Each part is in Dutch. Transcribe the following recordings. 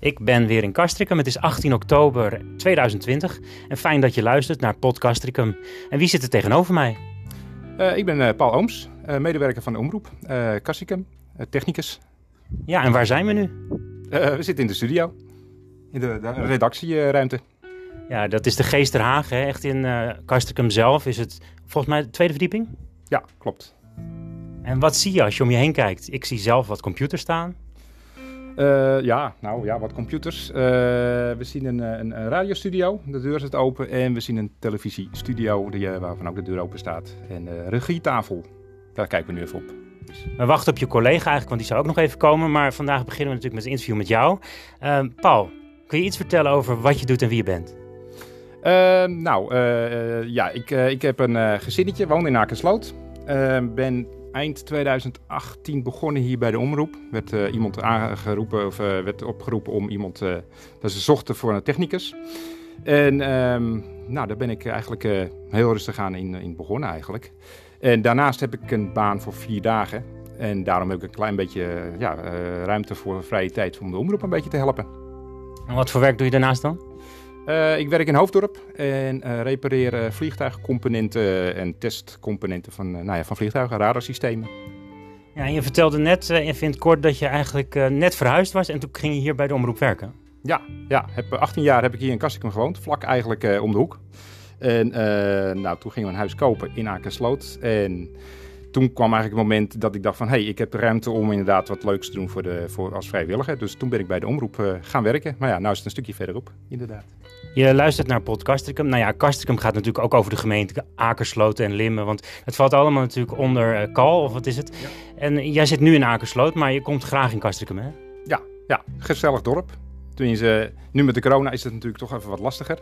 Ik ben weer in Castricum. Het is 18 oktober 2020 en fijn dat je luistert naar Podcastricum. En wie zit er tegenover mij? Uh, ik ben uh, Paul Ooms, uh, medewerker van de Omroep, Castricum, technicus. Ja, en waar zijn we nu? we zitten in de studio, in de, de redactieruimte. Ja, dat is de Geesterhaag, hè? echt in Castricum zelf. Is het volgens mij de tweede verdieping? Ja, klopt. En wat zie je als je om je heen kijkt? Ik zie zelf wat computers staan. Uh, ja, nou ja, wat computers. Uh, we zien een, een, een, radiostudio, de deur zit open. En we zien een televisiestudio die, waarvan ook de deur open staat. En de regietafel, daar kijken we nu even op. Dus. We wachten op je collega eigenlijk, want die zou ook nog even komen. Maar vandaag beginnen we natuurlijk met een interview met jou. Paul, kun je iets vertellen over wat je doet en wie je bent? Nou, ja, ik, ik heb een gezinnetje, woon in Akersloot. ben eind 2018 begonnen hier bij de omroep. Werd uh, iemand aangeroepen of uh, werd opgeroepen om iemand. Uh, dat ze zochten voor een technicus. En um, nou, daar ben ik eigenlijk heel rustig aan in, in begonnen eigenlijk. En daarnaast heb ik een baan voor vier dagen. En daarom heb ik een klein beetje ja, ruimte voor vrije tijd om de omroep een beetje te helpen. En wat voor werk doe je daarnaast dan? Uh, ik werk in Hoofddorp en uh, repareer vliegtuigcomponenten en testcomponenten van, nou ja, van vliegtuigen, radarsystemen. Ja, je vertelde net, even in het kort, dat je eigenlijk net verhuisd was en toen ging je hier bij de omroep werken. Ja, ja heb, 18 jaar heb ik hier in Kastikum gewoond, vlak eigenlijk om de hoek. En nou, toen gingen we een huis kopen in Akersloot en toen kwam eigenlijk het moment dat ik dacht van... hé, hey, ik heb ruimte om inderdaad wat leuks te doen voor de, voor, als vrijwilliger. Dus toen ben ik bij de omroep uh, gaan werken. Maar ja, nu is het een stukje verderop, inderdaad. Je luistert naar Podcastricum. Nou ja, Castricum gaat natuurlijk ook over de gemeente Akersloot en Limmen. Want het valt allemaal natuurlijk onder uh, Kal, of wat is het? Ja. En jij zit nu in Akersloot, maar je komt graag in Castricum, hè? Ja, ja, gezellig dorp. Tenminste, nu met de corona is het natuurlijk toch even wat lastiger.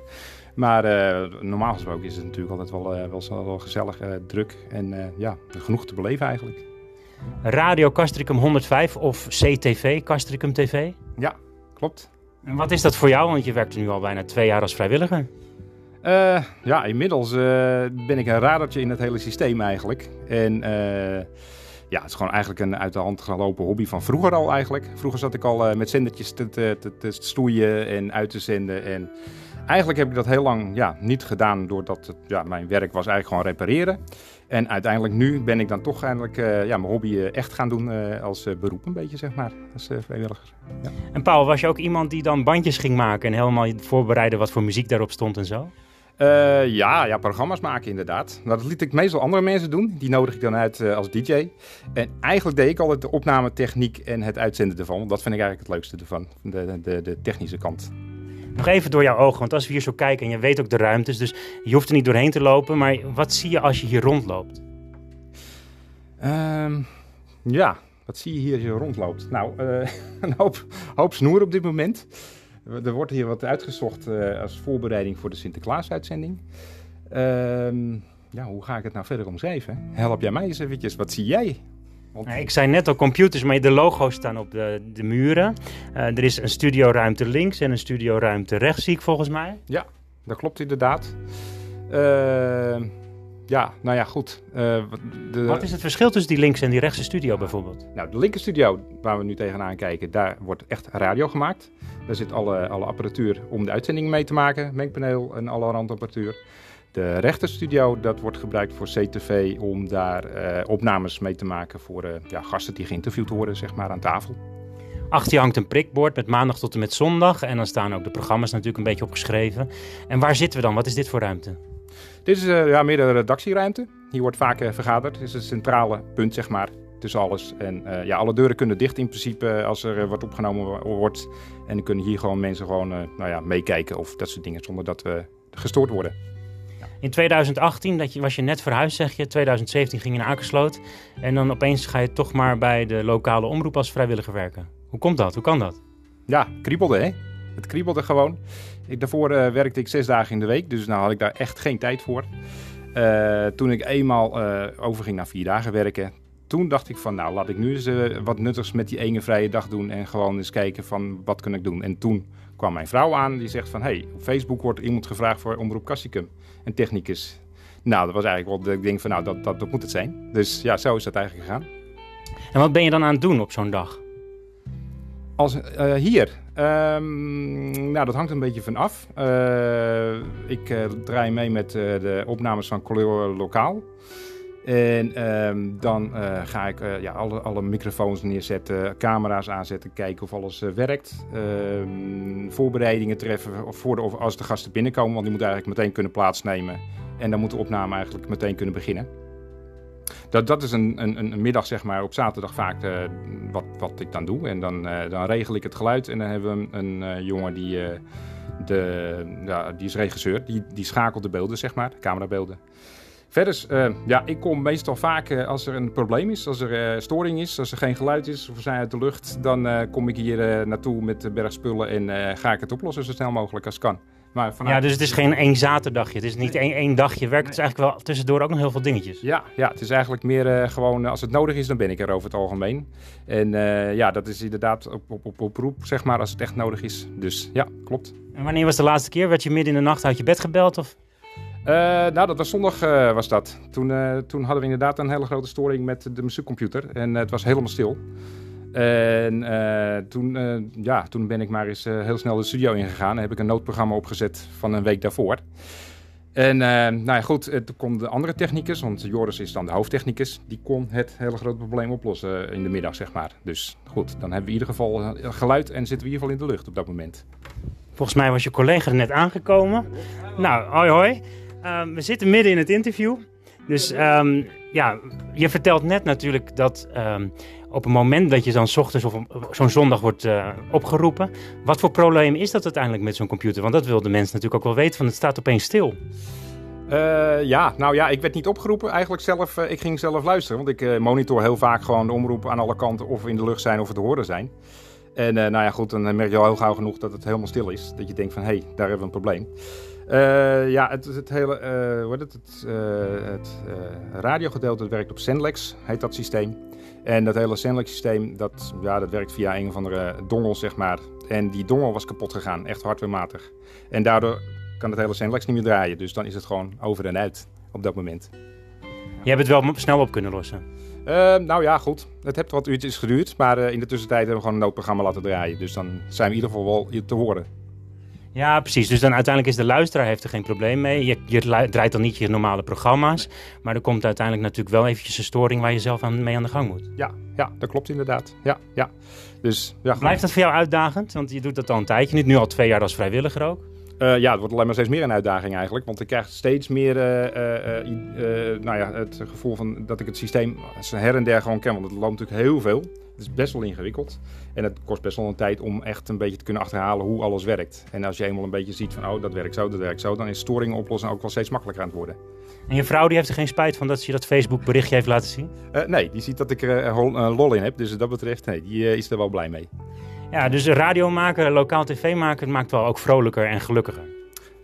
Maar uh, normaal gesproken is het natuurlijk altijd wel, uh, wel, wel gezellig, uh, druk en ja, genoeg te beleven eigenlijk. Radio Castricum 105 of CTV, Castricum TV? Ja, klopt. En wat is dat voor jou? Want je werkt nu al bijna twee jaar als vrijwilliger. ja, inmiddels ben ik een radertje in het hele systeem eigenlijk. En ja, het is gewoon eigenlijk een uit de hand gelopen hobby van vroeger al eigenlijk. Vroeger zat ik al uh, met zendertjes te, te, stoeien en uit te zenden. En eigenlijk heb ik dat heel lang ja, niet gedaan, doordat het, ja, mijn werk was eigenlijk gewoon repareren. En uiteindelijk nu ben ik dan toch eigenlijk uh, ja, mijn hobby uh, echt gaan doen als beroep een beetje, zeg maar, als vrijwilliger. Ja. En Paul, was je ook iemand die dan bandjes ging maken en helemaal voorbereiden wat voor muziek daarop stond en zo? Uh, ja, ja, programma's maken inderdaad. Nou, dat liet ik meestal andere mensen doen. Die nodig ik dan uit uh, als DJ. En eigenlijk deed ik altijd de opnametechniek en het uitzenden ervan. Want dat vind ik eigenlijk het leukste ervan. De, de, de technische kant. Nog even door jouw ogen, want als we hier zo kijken en je weet ook de ruimtes, dus je hoeft er niet doorheen te lopen. Maar wat zie je als je hier rondloopt? Um, ja, wat zie je hier als je rondloopt? Nou, uh, een hoop, hoop snoer op dit moment. Er wordt hier wat uitgezocht uh, als voorbereiding voor de Sinterklaas-uitzending. Uh, ja, hoe ga ik het nou verder omschrijven? Help jij mij eens eventjes. Wat zie jij? Want... Nou, ik zei net al computers, maar de logo's staan op de, de muren. Uh, er is een studioruimte links en een studioruimte rechts, zie ik volgens mij. Ja, dat klopt inderdaad. Uh, ja, nou ja, goed. Uh, de... Wat is het verschil tussen die linkse en die rechtse studio bijvoorbeeld? Nou, de linker studio, waar we nu tegenaan kijken, daar wordt echt radio gemaakt. Daar zit alle, alle apparatuur om de uitzending mee te maken, mengpaneel en alle randapparatuur. De rechter studio, dat wordt gebruikt voor CTV om daar uh, opnames mee te maken voor uh, ja, gasten die geïnterviewd worden, zeg maar, aan tafel. Achter je hangt een prikbord met maandag tot en met zondag. En dan staan ook de programma's natuurlijk een beetje opgeschreven. En waar zitten we dan? Wat is dit voor ruimte? Dit is uh, ja, meer de redactieruimte. Hier wordt vaak uh, vergaderd. Dit is het centrale punt, zeg maar, tussen alles. En uh, ja, alle deuren kunnen dicht in principe als er wat opgenomen wordt. En dan kunnen hier gewoon mensen gewoon, nou ja, meekijken of dat soort dingen, zonder dat we gestoord worden. In 2018 dat je, was je net verhuisd, zeg je. 2017 ging je naar Akersloot. En dan opeens ga je toch maar bij de lokale omroep als vrijwilliger werken. Hoe komt dat? Hoe kan dat? Ja, kriebelde hè. Het kriebelde gewoon. Ik, daarvoor uh, werkte ik zes dagen in de week, dus nou had ik daar echt geen tijd voor. Uh, toen ik eenmaal uh, overging naar vier dagen werken, toen dacht ik van nou laat ik nu eens wat nuttigs met die ene vrije dag doen en gewoon eens kijken van wat kan ik doen. En toen kwam mijn vrouw aan die zegt van hey, op Facebook wordt iemand gevraagd voor Omroep Cassicum, een technicus. Nou, dat was eigenlijk wel, ik denk van nou dat, dat, dat moet het zijn. Dus ja, zo is dat eigenlijk gegaan. En wat ben je dan aan het doen op zo'n dag? Als, uh, hier? Um, nou, dat hangt een beetje van af. Uh, ik uh, draai mee met de opnames van Color Lokaal. En um, dan ga ik ja, alle, alle, microfoons neerzetten, camera's aanzetten, kijken of alles werkt. Ehm, voorbereidingen treffen voor de, of als de gasten binnenkomen, want die moeten eigenlijk meteen kunnen plaatsnemen. En dan moet de opname eigenlijk meteen kunnen beginnen. Dat, dat is een, een, een middag, zeg maar, op zaterdag vaak uh, wat, wat ik dan doe. En dan, uh, dan regel ik het geluid. En dan hebben we een, uh, jongen die, de, ja, die is regisseur. Die, die schakelt de beelden, zeg maar, de camerabeelden. Verder, ja, ik kom meestal vaak als er een probleem is, als er storing is, als er geen geluid is of we zijn uit de lucht, dan kom ik hier naartoe met de berg spullen en ga ik het oplossen zo snel mogelijk als kan. Maar vanuit... Ja, dus het is geen één zaterdagje. Het is niet één, één dagje werk. Het is eigenlijk wel tussendoor ook nog heel veel dingetjes. Ja, ja het is eigenlijk meer uh, gewoon als het nodig is, dan ben ik er over het algemeen. En uh, ja, dat is inderdaad op, op, op oproep, zeg maar, als het echt nodig is. Dus ja, klopt. En wanneer was de laatste keer? Werd je midden in de nacht uit je bed gebeld? Of? Uh, nou, dat was zondag was dat. Toen, toen hadden we inderdaad een hele grote storing met de muziekcomputer. En het was helemaal stil. En uh, toen, uh, ja, toen ben ik maar eens uh, heel snel de studio ingegaan. En heb ik een noodprogramma opgezet van een week daarvoor. En nou ja, goed, toen kon de andere technicus, want Joris is dan de hoofdtechnicus, die kon het hele grote probleem oplossen in de middag, zeg maar. Dus goed, dan hebben we in ieder geval geluid en zitten we in ieder geval in de lucht op dat moment. Volgens mij was je collega net aangekomen. Nou, hoi hoi. we zitten midden in het interview. Dus um, ja, je vertelt net natuurlijk dat um, op het moment dat je dan ochtends of zo'n zondag wordt uh, opgeroepen, wat voor probleem is dat uiteindelijk met zo'n computer? Want dat wil de mensen natuurlijk ook wel weten, van het staat opeens stil. Uh, ja, nou ja, ik werd niet opgeroepen. Eigenlijk zelf, uh, ik ging zelf luisteren. Want ik monitor heel vaak gewoon de omroep aan alle kanten of we in de lucht zijn of we te horen zijn. En nou ja, goed, dan merk je al heel gauw genoeg dat het helemaal stil is. Dat je denkt van, hé, hey, daar hebben we een probleem. Uh, ja, het, het hele uh, hoe het, het, uh, het radiogedeelte werkt op Senlex, heet dat systeem. En dat hele Senlex systeem, dat, ja, dat werkt via een of andere dongel, zeg maar. En die dongel was kapot gegaan, echt hardwarematig. En daardoor kan het hele Senlex niet meer draaien. Dus dan is het gewoon over en uit op dat moment. Je hebt het wel snel op kunnen lossen? nou ja, goed. Het heeft wat uurtjes geduurd. Maar in de tussentijd hebben we gewoon een noodprogramma laten draaien. Dus dan zijn we in ieder geval wel te horen. Ja, precies. Dus dan uiteindelijk is de luisteraar heeft er geen probleem mee. Je, je draait dan niet je normale programma's. Maar er komt uiteindelijk natuurlijk wel eventjes een storing waar je zelf aan, mee aan de gang moet. Ja, ja dat klopt inderdaad. Ja, ja. Dus, ja, Blijft dat voor jou uitdagend? Want je doet dat al een tijdje. Niet nu al twee jaar als vrijwilliger ook. Uh, ja, het wordt alleen maar steeds meer een uitdaging eigenlijk. Want ik krijg steeds meer uh, uh, nou ja, het gevoel van dat ik het systeem her en der gewoon ken. Want het loopt natuurlijk heel veel. Het is best wel ingewikkeld. En het kost best wel een tijd om echt een beetje te kunnen achterhalen hoe alles werkt. En als je eenmaal een beetje ziet van, oh, dat werkt zo, dat werkt zo, dan is storingen oplossen ook wel steeds makkelijker aan het worden. En je vrouw die heeft er geen spijt van dat ze je dat Facebook berichtje heeft laten zien? Uh, nee, die ziet dat ik er uh, lol in heb. Dus wat dat betreft, nee, die uh, is er wel blij mee. Ja, dus radio maken, lokaal tv maken, maakt wel ook vrolijker en gelukkiger.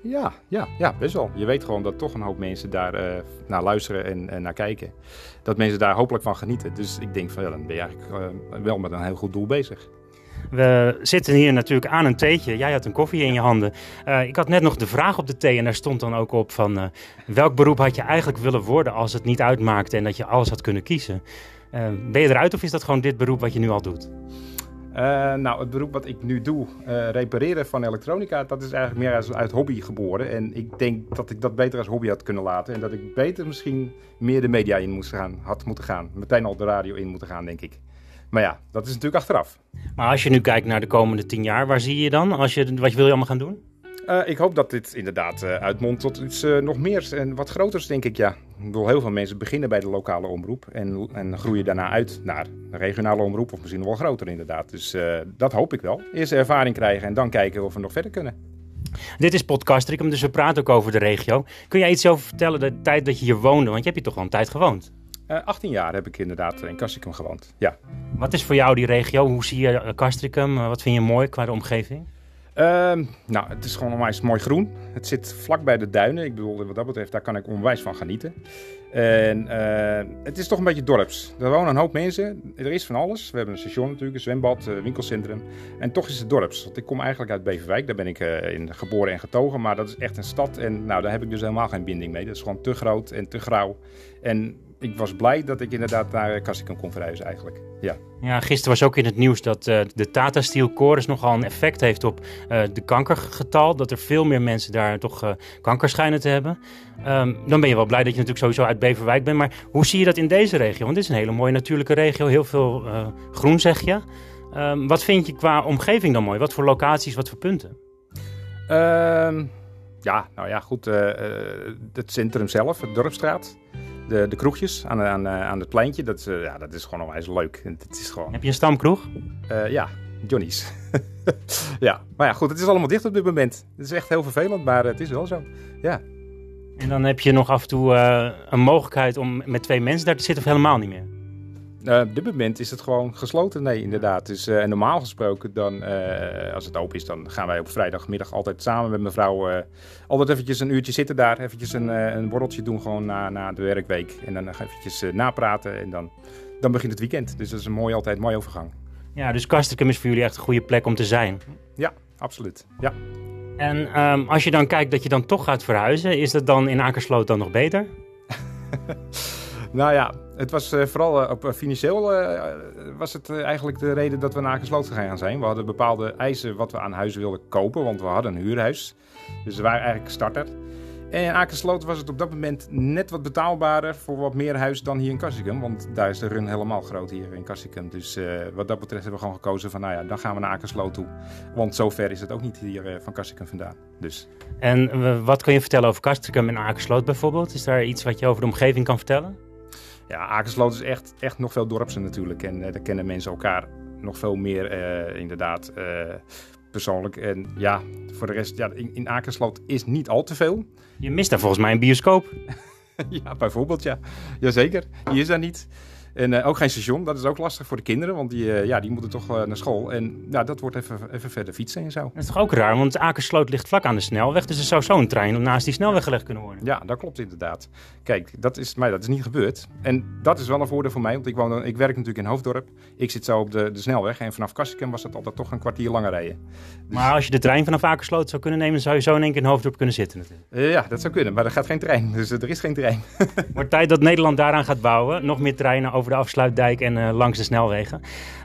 Ja, ja, ja, best wel. Je weet gewoon dat toch een hoop mensen daar uh, naar luisteren en, en, naar kijken. Dat mensen daar hopelijk van genieten. Dus ik denk van ja, dan ben je eigenlijk uh, wel met een heel goed doel bezig. We zitten hier natuurlijk aan een theetje. Jij had een koffie in je handen. Uh, ik had net nog de vraag op de thee en daar stond dan ook op van... welk beroep had je eigenlijk willen worden als het niet uitmaakte en dat je alles had kunnen kiezen? ben je eruit of is dat gewoon dit beroep wat je nu al doet? Uh, nou, het beroep wat ik nu doe, uh, repareren van elektronica, dat is eigenlijk meer als, uit hobby geboren. En ik denk dat ik dat beter als hobby had kunnen laten. En dat ik beter misschien meer de media in moest gaan, had moeten gaan. Meteen al de radio in moeten gaan, denk ik. Maar ja, dat is natuurlijk achteraf. Maar als je nu kijkt naar de komende tien jaar, waar zie je dan? Als je, wat wil je allemaal gaan doen? Uh, ik hoop dat dit inderdaad uh, uitmondt tot iets uh, nog meer en wat groters, denk ik, ja. Ik bedoel, heel veel mensen beginnen bij de lokale omroep en, en groeien daarna uit naar de regionale omroep of misschien wel groter inderdaad. Dus dat hoop ik wel. Eerst ervaring krijgen en dan kijken of we nog verder kunnen. Dit is Podcastricum, dus we praten ook over de regio. Kun jij iets over vertellen de tijd dat je hier woonde? Want je hebt hier toch al een tijd gewoond? 18 jaar heb ik inderdaad in Castricum gewoond, ja. Wat is voor jou die regio? Hoe zie je Castricum? wat vind je mooi qua de omgeving? Uh, nou, het is gewoon onwijs mooi groen. Het zit vlak bij de duinen. Ik bedoel, wat dat betreft, daar kan ik onwijs van genieten. En uh, het is toch een beetje dorps. Er wonen een hoop mensen. Er is van alles. We hebben een station natuurlijk, een zwembad, een winkelcentrum. En toch is het dorps. Want ik kom eigenlijk uit Beverwijk. Daar ben ik uh, in geboren en getogen. Maar dat is echt een stad. En nou, daar heb ik dus helemaal geen binding mee. Dat is gewoon te groot en te grauw. En ik was blij dat ik inderdaad naar Cassicum kon verhuizen eigenlijk. Ja. Ja, gisteren was ook in het nieuws dat uh, de Tata Steel Chorus nogal een effect heeft op uh, de kankergetal. Dat er veel meer mensen daar toch uh, kanker schijnen te hebben. Um, dan ben je wel blij dat je natuurlijk sowieso uit Beverwijk bent. Maar hoe zie je dat in deze regio? Want dit is een hele mooie natuurlijke regio. Heel veel groen zeg je. Um, wat vind je qua omgeving dan mooi? Wat voor locaties, wat voor punten? Um, ja, nou ja, goed. het centrum zelf, het Dorpstraat de, de kroegjes aan, aan, aan het pleintje, dat, uh, ja, dat is gewoon onwijs leuk. Het is gewoon... Heb je een stamkroeg? Uh, ja, Johnny's. ja, maar ja, goed, het is allemaal dicht op dit moment. Het is echt heel vervelend, maar het is wel zo. Ja. En dan heb je nog af en toe uh, een mogelijkheid om met twee mensen daar te zitten of helemaal niet meer? Uh, op dit moment is het gewoon gesloten. Nee, inderdaad. Dus uh, normaal gesproken, dan, uh, als het open is, dan gaan wij op vrijdagmiddag altijd samen met mevrouw altijd eventjes een uurtje zitten daar. Eventjes een, een borreltje doen gewoon na, na de werkweek. En dan eventjes napraten en dan, dan begint het weekend. Dus dat is een mooi, altijd mooi overgang. Ja, dus Castricum is voor jullie echt een goede plek om te zijn. Ja, absoluut. Ja. En um, als je dan kijkt dat je dan toch gaat verhuizen, is dat dan in Akersloot dan nog beter? nou ja, het was uh, vooral uh, op uh, financieel was het eigenlijk de reden dat we naar Akersloot gegaan zijn. We hadden bepaalde eisen wat we aan huizen wilden kopen, want we hadden een huurhuis. Dus we waren eigenlijk starter. En in Akersloot was het op dat moment net wat betaalbaarder voor wat meer huis dan hier in Cassicum. Want daar is de run helemaal groot hier in Cassicum. Dus wat dat betreft hebben we gewoon gekozen van, nou ja, dan gaan we naar Akersloot toe. Want zo ver is het ook niet hier van Cassicum vandaan. Dus. En wat kun je vertellen over Castricum en Akersloot bijvoorbeeld? Is daar iets wat je over de omgeving kan vertellen? Ja, Akersloot is echt, echt nog veel dorpsen natuurlijk. En uh, daar kennen mensen elkaar nog veel meer uh, inderdaad uh, persoonlijk. En ja, voor de rest, ja, in, in Akersloot is niet al te veel. Je mist daar volgens mij een bioscoop. ja, bijvoorbeeld, ja. Jazeker, die is daar niet. En uh, ook geen station, dat is ook lastig voor de kinderen, want die, uh, ja, die moeten toch uh, naar school. En ja, dat wordt even, even verder fietsen en zo. Dat is toch ook raar, want Akersloot ligt vlak aan de snelweg, dus er zou zo'n trein naast die snelweg gelegd kunnen worden. Ja, dat klopt inderdaad. Kijk, dat is, maar dat is niet gebeurd. En dat is wel een voordeel voor mij, want ik, woon, ik werk natuurlijk in Hoofddorp. Ik zit zo op de, de snelweg en vanaf Kassikum was dat altijd toch een kwartier langer rijden. Dus... Maar als je de trein vanaf Akersloot zou kunnen nemen, zou je zo in één keer in Hoofddorp kunnen zitten natuurlijk. ja, dat zou kunnen, maar er gaat geen trein, dus er is geen trein. Wordt tijd dat Nederland daaraan gaat bouwen, nog meer treinen over de afsluitdijk en uh, langs de snelwegen.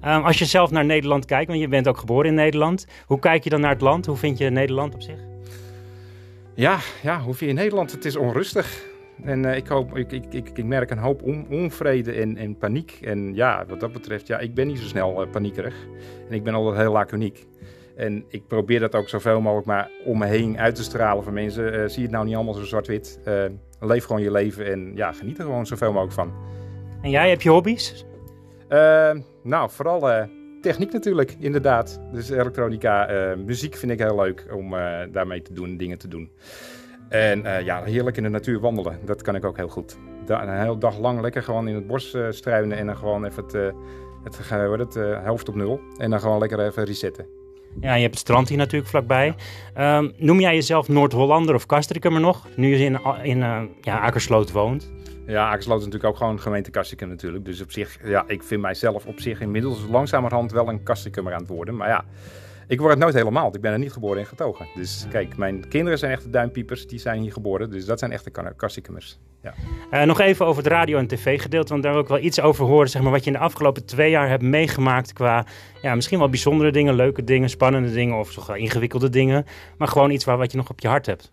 Um, als je zelf naar Nederland kijkt, want je bent ook geboren in Nederland. Hoe kijk je dan naar het land? Hoe vind je Nederland op zich? Ja, ja hoe vind je Nederland? Het is onrustig. En uh, ik, hoop, ik, ik, ik, merk een hoop on, onvrede en, en, paniek. En ja, wat dat betreft, ja, ik ben niet zo snel uh, paniekerig. En ik ben altijd heel laconiek. En ik probeer dat ook zoveel mogelijk maar om me heen uit te stralen van mensen. Uh, zie het nou niet allemaal zo zwart-wit. leef gewoon je leven en ja, geniet er gewoon zoveel mogelijk van. En jij, heb je hobby's? Uh, nou, vooral uh, techniek natuurlijk, inderdaad. Dus elektronica, uh, muziek vind ik heel leuk om daarmee te doen, dingen te doen. En ja, heerlijk in de natuur wandelen, dat kan ik ook heel goed. Da een hele dag lang lekker gewoon in het bos struinen en dan gewoon even het, het, het, het helft op nul. En dan gewoon lekker even resetten. Ja, je hebt het strand hier natuurlijk vlakbij. Um, noem jij jezelf Noord-Hollander of Castricum nog? Nu je in, in ja, Akersloot woont. Ja, Akersloot is natuurlijk ook gewoon gemeente Kastikum natuurlijk. Dus op zich, ja, ik vind mijzelf op zich inmiddels langzamerhand wel een Kastikummer aan het worden. Maar ja, ik word het nooit helemaal, want ik ben er niet geboren en getogen. Dus kijk, mijn kinderen zijn echte duimpiepers, die zijn hier geboren. Dus dat zijn echte Kastikummers. Ja. Uh, nog even over het radio- en tv-gedeelte, want daar wil ik wel iets over horen. Zeg maar, wat je in de afgelopen twee jaar hebt meegemaakt qua ja, misschien wel bijzondere dingen, leuke dingen, spannende dingen of toch wel ingewikkelde dingen. Maar gewoon iets waar wat je nog op je hart hebt.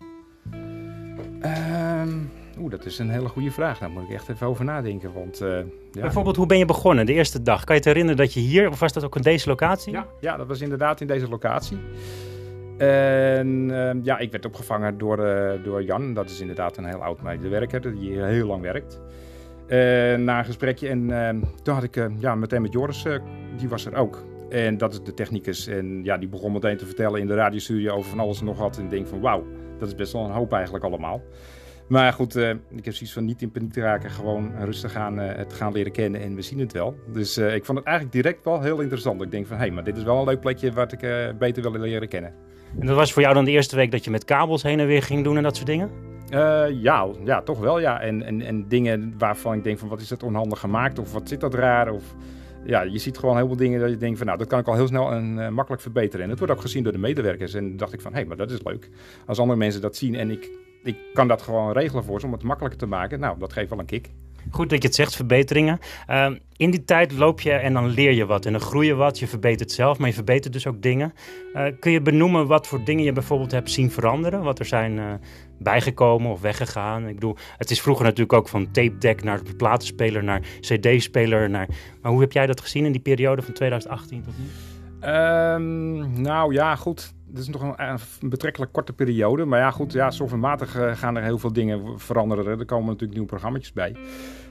Dat is een hele goede vraag. Daar moet ik echt even over nadenken. Want, uh, ja. Bijvoorbeeld, hoe ben je begonnen de eerste dag? Kan je te herinneren dat je hier, of was dat ook in deze locatie? Ja, ja dat was inderdaad in deze locatie. En uh, ja, ik werd opgevangen door, uh, door Jan. Dat is inderdaad een heel oud medewerker die heel lang werkt. na een gesprekje en ehm, toen had ik ja, meteen met Joris, die was er ook. En dat is de technicus. En ja, die begon meteen te vertellen in de radiostudio over van alles en nog wat. En ik denk van wauw, dat is best wel een hoop eigenlijk allemaal. Maar goed, uh, ik heb zoiets van niet in paniek te raken. Gewoon rustig aan uh, het gaan leren kennen en we zien het wel. Dus uh, ik vond het eigenlijk direct wel heel interessant. Ik denk van, hé, hey, maar dit is wel een leuk plekje wat ik beter wil leren kennen. En dat was voor jou dan de eerste week dat je met kabels heen en weer ging doen en dat soort dingen? ja, ja, toch wel, ja. En, en, en dingen waarvan ik denk van, wat is dat onhandig gemaakt? Of wat zit dat raar? Of ja, je ziet gewoon heel veel dingen dat je denkt van nou, dat kan ik al heel snel en uh, makkelijk verbeteren. En het wordt ook gezien door de medewerkers. En dacht ik van hé, hey, maar dat is leuk. Als andere mensen dat zien en ik ik kan dat gewoon regelen voor ze om het makkelijker te maken. Nou, dat geeft wel een kick. Goed dat je het zegt, verbeteringen. Uh, in die tijd loop je en dan leer je wat en dan groei je wat. Je verbetert zelf, maar je verbetert dus ook dingen. Uh, kun je benoemen wat voor dingen je bijvoorbeeld hebt zien veranderen? Wat er zijn uh, bijgekomen of weggegaan? Ik bedoel, het is vroeger natuurlijk ook van tape deck naar platenspeler naar cd-speler. Naar... Maar hoe heb jij dat gezien in die periode van 2018 tot nu? Um, nou ja, goed. Het is nog een, een, betrekkelijk korte periode. Maar ja, goed, ja, softwarematig uh, gaan er heel veel dingen veranderen. Er komen natuurlijk nieuwe programma's bij.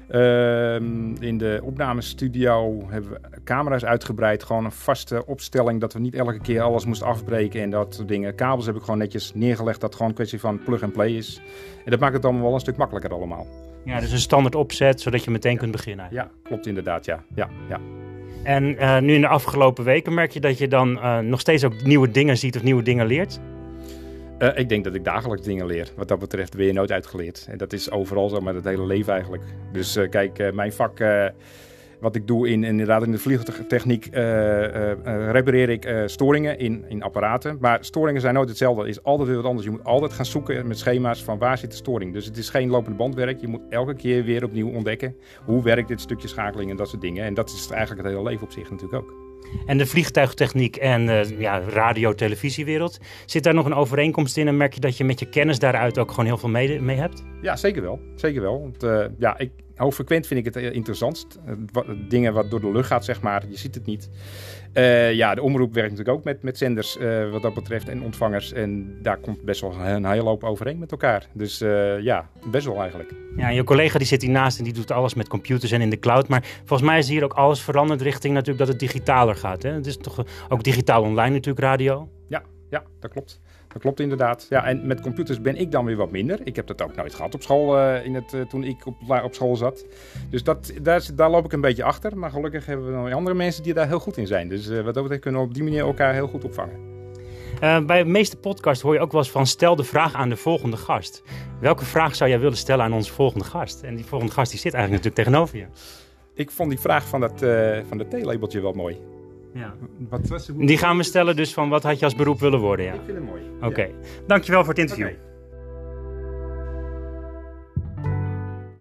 Uh, in de opnamestudio hebben we camera's uitgebreid. Gewoon een vaste opstelling dat we niet elke keer alles moesten afbreken en dat soort dingen. Kabels heb ik gewoon netjes neergelegd dat het gewoon een kwestie van plug and play is. En dat maakt het allemaal wel een stuk makkelijker allemaal. Ja, dus een standaard opzet zodat je meteen kunt beginnen. Ja, klopt inderdaad, ja. ja, ja. En uh, nu in de afgelopen weken merk je dat je dan uh, nog steeds ook nieuwe dingen ziet of nieuwe dingen leert? Uh, ik denk dat ik dagelijks dingen leer. Wat dat betreft ben je nooit uitgeleerd. En dat is overal zo, met het hele leven eigenlijk. Dus kijk, mijn vak wat ik doe in, inderdaad in de vliegtechniek, uh, uh, repareer ik storingen in, in apparaten. Maar storingen zijn nooit hetzelfde. Het is altijd weer wat anders. Je moet altijd gaan zoeken met schema's van waar zit de storing. Dus het is geen lopende bandwerk. Je moet elke keer weer opnieuw ontdekken hoe werkt dit stukje schakeling en dat soort dingen. En dat is eigenlijk het hele leven op zich natuurlijk ook. En de vliegtuigtechniek en uh, ja, radio-televisiewereld. Zit daar nog een overeenkomst in en merk je dat je met je kennis daaruit ook gewoon heel veel mee, mee hebt? Ja, zeker wel. Zeker wel. Want, uh, ja, ik, hoogfrequent vind ik het interessantst. dingen wat door de lucht gaat, zeg maar. Je ziet het niet. Uh, ja, de omroep werkt natuurlijk ook met, met zenders uh, wat dat betreft en ontvangers. En daar komt best wel een hele hoop overeen met elkaar. Dus uh, ja, best wel eigenlijk. Ja, en je collega die zit hiernaast en die doet alles met computers en in de cloud. Maar volgens mij is hier ook alles veranderd richting natuurlijk dat het digitaler gaat. Hè? Het is toch ook digitaal online natuurlijk radio? Ja, ja dat klopt. Dat klopt inderdaad. Ja, en met computers ben ik dan weer wat minder. Ik heb dat ook nooit gehad op school uh, in het, uh, toen ik op, op school zat. Dus dat, daar, daar loop ik een beetje achter. Maar gelukkig hebben we nog andere mensen die daar heel goed in zijn. Dus uh, wat dat betreft kunnen we op die manier elkaar heel goed opvangen. bij de meeste podcasts hoor je ook wel eens van stel de vraag aan de volgende gast. Welke vraag zou jij willen stellen aan onze volgende gast? En die volgende gast die zit eigenlijk natuurlijk tegenover je. Ik vond die vraag van dat, van dat theelabeltje wel mooi. Ja. Wat was Die gaan we stellen dus van wat had je als beroep willen worden? Ja. Ik vind het mooi. Oké, okay. ja. dankjewel voor het interview. Okay.